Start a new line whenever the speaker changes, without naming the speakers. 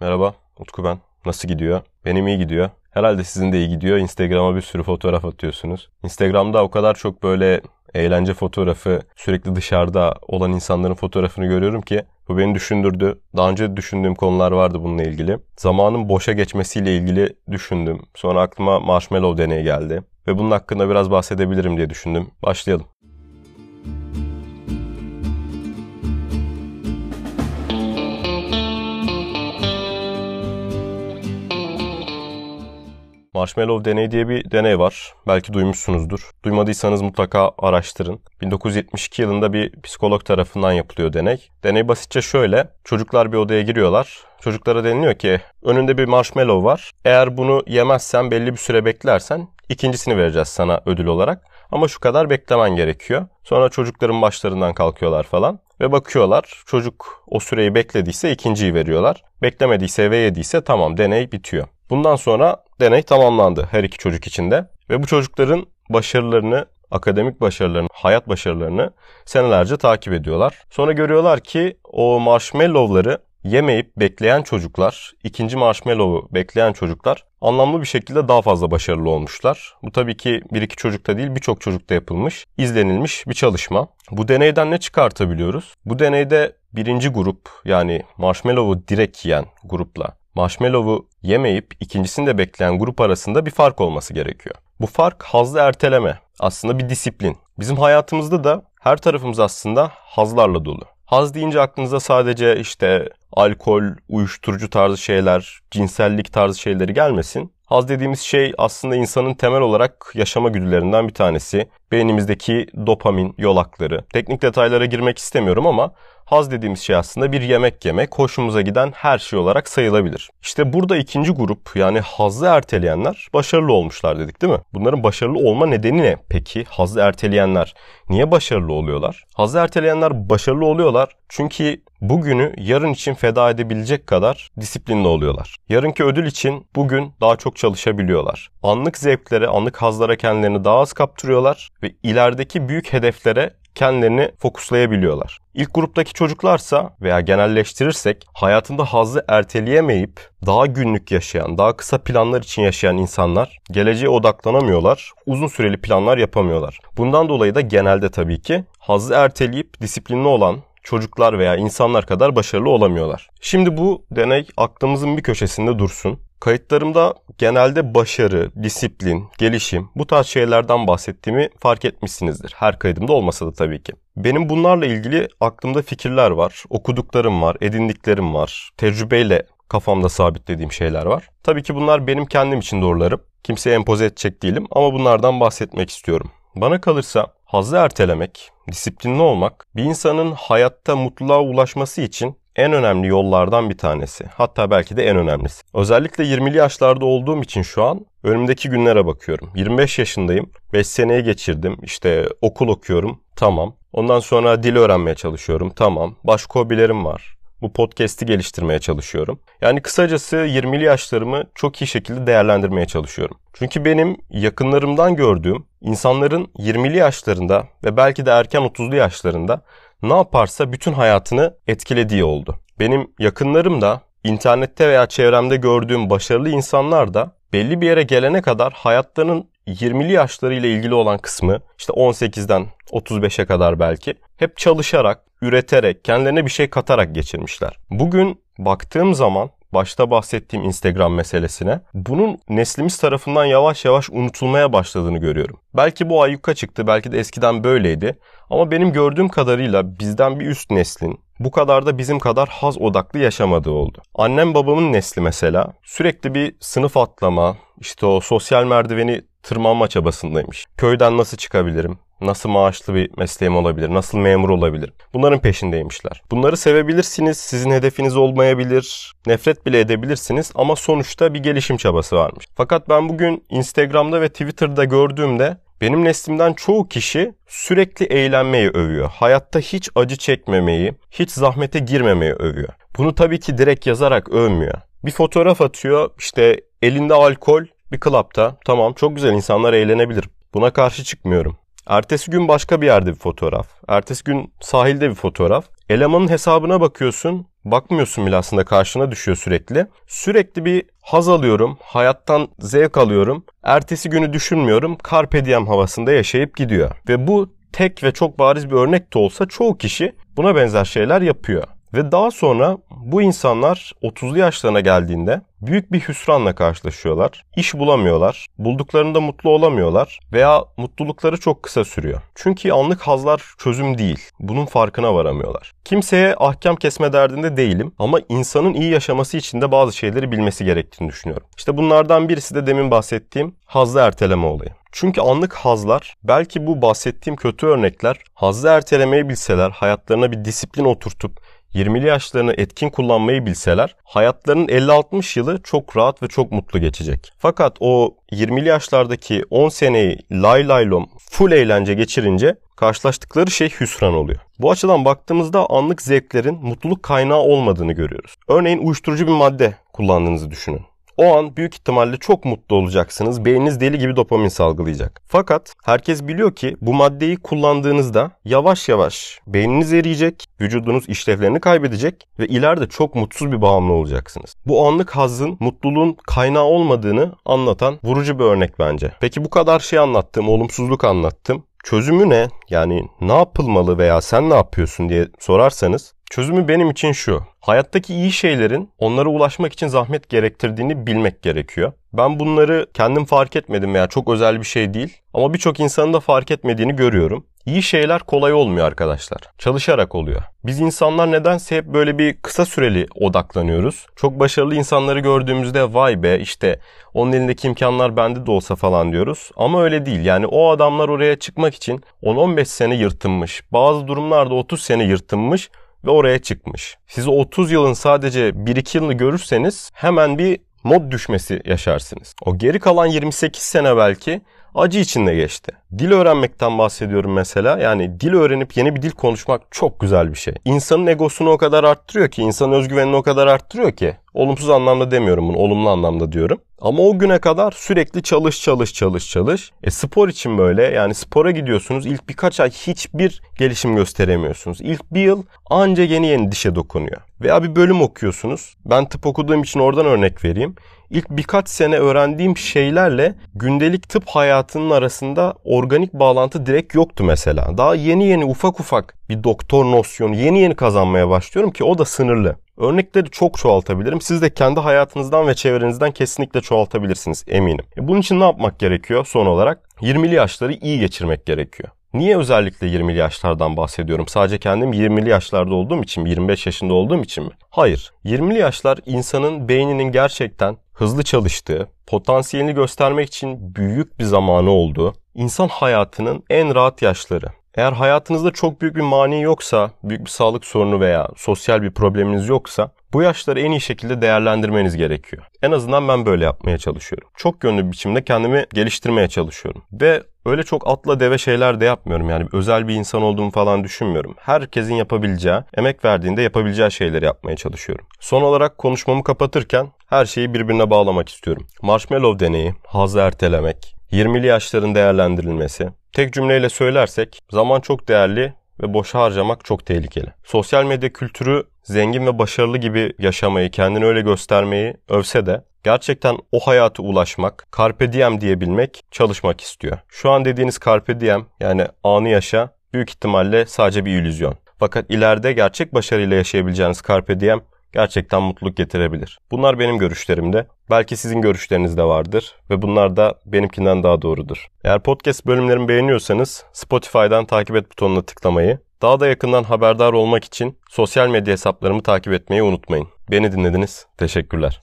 Merhaba, Utku ben. Nasıl gidiyor? Benim iyi gidiyor. Herhalde sizin de iyi gidiyor. Instagram'a bir sürü fotoğraf atıyorsunuz. Instagram'da o kadar çok böyle eğlence fotoğrafı, sürekli dışarıda olan insanların fotoğrafını görüyorum ki bu beni düşündürdü. Daha önce düşündüğüm konular vardı bununla ilgili. Zamanın boşa geçmesiyle ilgili düşündüm. Sonra aklıma marshmallow deneyi geldi. Ve bunun hakkında biraz bahsedebilirim diye düşündüm. Başlayalım. Marshmallow Deney diye bir deney var. Belki duymuşsunuzdur. Duymadıysanız mutlaka araştırın. 1972 yılında bir psikolog tarafından yapılıyor deney. Deney basitçe şöyle. Çocuklar bir odaya giriyorlar. Çocuklara deniliyor ki önünde bir marshmallow var. Eğer bunu yemezsen belli bir süre beklersen ikincisini vereceğiz sana ödül olarak. Ama şu kadar beklemen gerekiyor. Sonra çocukların başlarından kalkıyorlar falan ve bakıyorlar. Çocuk o süreyi beklediyse ikinciyi veriyorlar. Beklemediyse ve yediyse tamam deney bitiyor. Bundan sonra deney tamamlandı her iki çocuk için de. Ve bu çocukların başarılarını, akademik başarılarını, hayat başarılarını senelerce takip ediyorlar. Sonra görüyorlar ki o marshmallowları yemeyip bekleyen çocuklar, ikinci marshmallow'u bekleyen çocuklar anlamlı bir şekilde daha fazla başarılı olmuşlar. Bu tabii ki bir iki çocukta değil birçok çocukta yapılmış, izlenilmiş bir çalışma. Bu deneyden ne çıkartabiliyoruz? Bu deneyde birinci grup yani marshmallow'u direkt yiyen grupla marshmallow'u yemeyip ikincisini de bekleyen grup arasında bir fark olması gerekiyor. Bu fark hazlı erteleme. Aslında bir disiplin. Bizim hayatımızda da her tarafımız aslında hazlarla dolu. Haz deyince aklınıza sadece işte alkol, uyuşturucu tarzı şeyler, cinsellik tarzı şeyleri gelmesin. Haz dediğimiz şey aslında insanın temel olarak yaşama güdülerinden bir tanesi. Beynimizdeki dopamin yolakları. Teknik detaylara girmek istemiyorum ama haz dediğimiz şey aslında bir yemek yemek, hoşumuza giden her şey olarak sayılabilir. İşte burada ikinci grup yani hazı erteleyenler başarılı olmuşlar dedik değil mi? Bunların başarılı olma nedeni ne peki? Hazı erteleyenler niye başarılı oluyorlar? Hazı erteleyenler başarılı oluyorlar çünkü bugünü yarın için feda edebilecek kadar disiplinli oluyorlar. Yarınki ödül için bugün daha çok çalışabiliyorlar. Anlık zevklere, anlık hazlara kendilerini daha az kaptırıyorlar ve ilerideki büyük hedeflere kendilerini fokuslayabiliyorlar. İlk gruptaki çocuklarsa veya genelleştirirsek hayatında hazzı erteleyemeyip daha günlük yaşayan, daha kısa planlar için yaşayan insanlar geleceğe odaklanamıyorlar, uzun süreli planlar yapamıyorlar. Bundan dolayı da genelde tabii ki hazzı erteleyip disiplinli olan çocuklar veya insanlar kadar başarılı olamıyorlar. Şimdi bu deney aklımızın bir köşesinde dursun. Kayıtlarımda genelde başarı, disiplin, gelişim bu tarz şeylerden bahsettiğimi fark etmişsinizdir. Her kaydımda olmasa da tabii ki. Benim bunlarla ilgili aklımda fikirler var, okuduklarım var, edindiklerim var, tecrübeyle kafamda sabitlediğim şeyler var. Tabii ki bunlar benim kendim için doğrularım. Kimseye empoze edecek değilim ama bunlardan bahsetmek istiyorum. Bana kalırsa hazzı ertelemek, disiplinli olmak bir insanın hayatta mutluluğa ulaşması için en önemli yollardan bir tanesi. Hatta belki de en önemlisi. Özellikle 20'li yaşlarda olduğum için şu an önümdeki günlere bakıyorum. 25 yaşındayım. 5 seneyi geçirdim. İşte okul okuyorum. Tamam. Ondan sonra dil öğrenmeye çalışıyorum. Tamam. Başka hobilerim var. Bu podcast'i geliştirmeye çalışıyorum. Yani kısacası 20'li yaşlarımı çok iyi şekilde değerlendirmeye çalışıyorum. Çünkü benim yakınlarımdan gördüğüm insanların 20'li yaşlarında ve belki de erken 30'lu yaşlarında ne yaparsa bütün hayatını etkilediği oldu. Benim yakınlarım da internette veya çevremde gördüğüm başarılı insanlar da belli bir yere gelene kadar hayatlarının 20'li yaşları ile ilgili olan kısmı işte 18'den 35'e kadar belki hep çalışarak, üreterek, kendilerine bir şey katarak geçirmişler. Bugün baktığım zaman başta bahsettiğim Instagram meselesine bunun neslimiz tarafından yavaş yavaş unutulmaya başladığını görüyorum. Belki bu ayyuka çıktı, belki de eskiden böyleydi. Ama benim gördüğüm kadarıyla bizden bir üst neslin bu kadar da bizim kadar haz odaklı yaşamadığı oldu. Annem babamın nesli mesela sürekli bir sınıf atlama, işte o sosyal merdiveni tırmanma çabasındaymış. Köyden nasıl çıkabilirim? Nasıl maaşlı bir mesleğim olabilir? Nasıl memur olabilir? Bunların peşindeymişler. Bunları sevebilirsiniz. Sizin hedefiniz olmayabilir. Nefret bile edebilirsiniz ama sonuçta bir gelişim çabası varmış. Fakat ben bugün Instagram'da ve Twitter'da gördüğümde benim neslimden çoğu kişi sürekli eğlenmeyi övüyor. Hayatta hiç acı çekmemeyi, hiç zahmete girmemeyi övüyor. Bunu tabii ki direkt yazarak övmüyor. Bir fotoğraf atıyor, işte elinde alkol, bir klapta. Tamam çok güzel insanlar eğlenebilir. Buna karşı çıkmıyorum. Ertesi gün başka bir yerde bir fotoğraf. Ertesi gün sahilde bir fotoğraf. Elemanın hesabına bakıyorsun. Bakmıyorsun bile aslında karşına düşüyor sürekli. Sürekli bir haz alıyorum, hayattan zevk alıyorum. Ertesi günü düşünmüyorum. Carpe diem havasında yaşayıp gidiyor. Ve bu tek ve çok bariz bir örnek de olsa çoğu kişi buna benzer şeyler yapıyor. Ve daha sonra bu insanlar 30'lu yaşlarına geldiğinde büyük bir hüsranla karşılaşıyorlar. İş bulamıyorlar, bulduklarında mutlu olamıyorlar veya mutlulukları çok kısa sürüyor. Çünkü anlık hazlar çözüm değil. Bunun farkına varamıyorlar. Kimseye ahkam kesme derdinde değilim ama insanın iyi yaşaması için de bazı şeyleri bilmesi gerektiğini düşünüyorum. İşte bunlardan birisi de demin bahsettiğim hazlı erteleme olayı. Çünkü anlık hazlar belki bu bahsettiğim kötü örnekler hazlı ertelemeyi bilseler, hayatlarına bir disiplin oturtup 20'li yaşlarını etkin kullanmayı bilseler hayatlarının 50-60 yılı çok rahat ve çok mutlu geçecek. Fakat o 20'li yaşlardaki 10 seneyi lay laylom full eğlence geçirince karşılaştıkları şey hüsran oluyor. Bu açıdan baktığımızda anlık zevklerin mutluluk kaynağı olmadığını görüyoruz. Örneğin uyuşturucu bir madde kullandığınızı düşünün. O an büyük ihtimalle çok mutlu olacaksınız. Beyniniz deli gibi dopamin salgılayacak. Fakat herkes biliyor ki bu maddeyi kullandığınızda yavaş yavaş beyniniz eriyecek, vücudunuz işlevlerini kaybedecek ve ileride çok mutsuz bir bağımlı olacaksınız. Bu anlık hazın mutluluğun kaynağı olmadığını anlatan vurucu bir örnek bence. Peki bu kadar şey anlattım, olumsuzluk anlattım. Çözümü ne? Yani ne yapılmalı veya sen ne yapıyorsun diye sorarsanız Çözümü benim için şu. Hayattaki iyi şeylerin onlara ulaşmak için zahmet gerektirdiğini bilmek gerekiyor. Ben bunları kendim fark etmedim veya çok özel bir şey değil ama birçok insanın da fark etmediğini görüyorum. İyi şeyler kolay olmuyor arkadaşlar. Çalışarak oluyor. Biz insanlar nedense hep böyle bir kısa süreli odaklanıyoruz. Çok başarılı insanları gördüğümüzde vay be işte onun elindeki imkanlar bende de olsa falan diyoruz. Ama öyle değil. Yani o adamlar oraya çıkmak için 10-15 sene yırtınmış. Bazı durumlarda 30 sene yırtınmış ve oraya çıkmış. Siz 30 yılın sadece 1-2 yılını görürseniz hemen bir mod düşmesi yaşarsınız. O geri kalan 28 sene belki acı içinde geçti. Dil öğrenmekten bahsediyorum mesela. Yani dil öğrenip yeni bir dil konuşmak çok güzel bir şey. İnsanın egosunu o kadar arttırıyor ki, insanın özgüvenini o kadar arttırıyor ki. Olumsuz anlamda demiyorum bunu, olumlu anlamda diyorum. Ama o güne kadar sürekli çalış çalış çalış çalış. E spor için böyle yani spora gidiyorsunuz ilk birkaç ay hiçbir gelişim gösteremiyorsunuz. İlk bir yıl anca yeni yeni dişe dokunuyor. Veya bir bölüm okuyorsunuz. Ben tıp okuduğum için oradan örnek vereyim. İlk birkaç sene öğrendiğim şeylerle gündelik tıp hayatının arasında organik bağlantı direkt yoktu mesela. Daha yeni yeni ufak ufak bir doktor nosyonu yeni yeni kazanmaya başlıyorum ki o da sınırlı. Örnekleri çok çoğaltabilirim. Siz de kendi hayatınızdan ve çevrenizden kesinlikle çoğaltabilirsiniz eminim. E bunun için ne yapmak gerekiyor son olarak? 20'li yaşları iyi geçirmek gerekiyor. Niye özellikle 20'li yaşlardan bahsediyorum? Sadece kendim 20'li yaşlarda olduğum için mi? 25 yaşında olduğum için mi? Hayır. 20'li yaşlar insanın beyninin gerçekten hızlı çalıştığı, potansiyelini göstermek için büyük bir zamanı olduğu, insan hayatının en rahat yaşları. Eğer hayatınızda çok büyük bir mani yoksa, büyük bir sağlık sorunu veya sosyal bir probleminiz yoksa bu yaşları en iyi şekilde değerlendirmeniz gerekiyor. En azından ben böyle yapmaya çalışıyorum. Çok yönlü bir biçimde kendimi geliştirmeye çalışıyorum. Ve öyle çok atla deve şeyler de yapmıyorum. Yani özel bir insan olduğumu falan düşünmüyorum. Herkesin yapabileceği, emek verdiğinde yapabileceği şeyleri yapmaya çalışıyorum. Son olarak konuşmamı kapatırken her şeyi birbirine bağlamak istiyorum. Marshmallow deneyi, hazı ertelemek, 20'li yaşların değerlendirilmesi. Tek cümleyle söylersek zaman çok değerli ve boşa harcamak çok tehlikeli. Sosyal medya kültürü zengin ve başarılı gibi yaşamayı, kendini öyle göstermeyi övse de gerçekten o hayata ulaşmak, carpe diem diyebilmek, çalışmak istiyor. Şu an dediğiniz carpe diem yani anı yaşa büyük ihtimalle sadece bir illüzyon. Fakat ileride gerçek başarıyla yaşayabileceğiniz carpe diem gerçekten mutluluk getirebilir. Bunlar benim görüşlerimde. Belki sizin görüşleriniz de vardır ve bunlar da benimkinden daha doğrudur. Eğer podcast bölümlerimi beğeniyorsanız Spotify'dan takip et butonuna tıklamayı, daha da yakından haberdar olmak için sosyal medya hesaplarımı takip etmeyi unutmayın. Beni dinlediniz. Teşekkürler.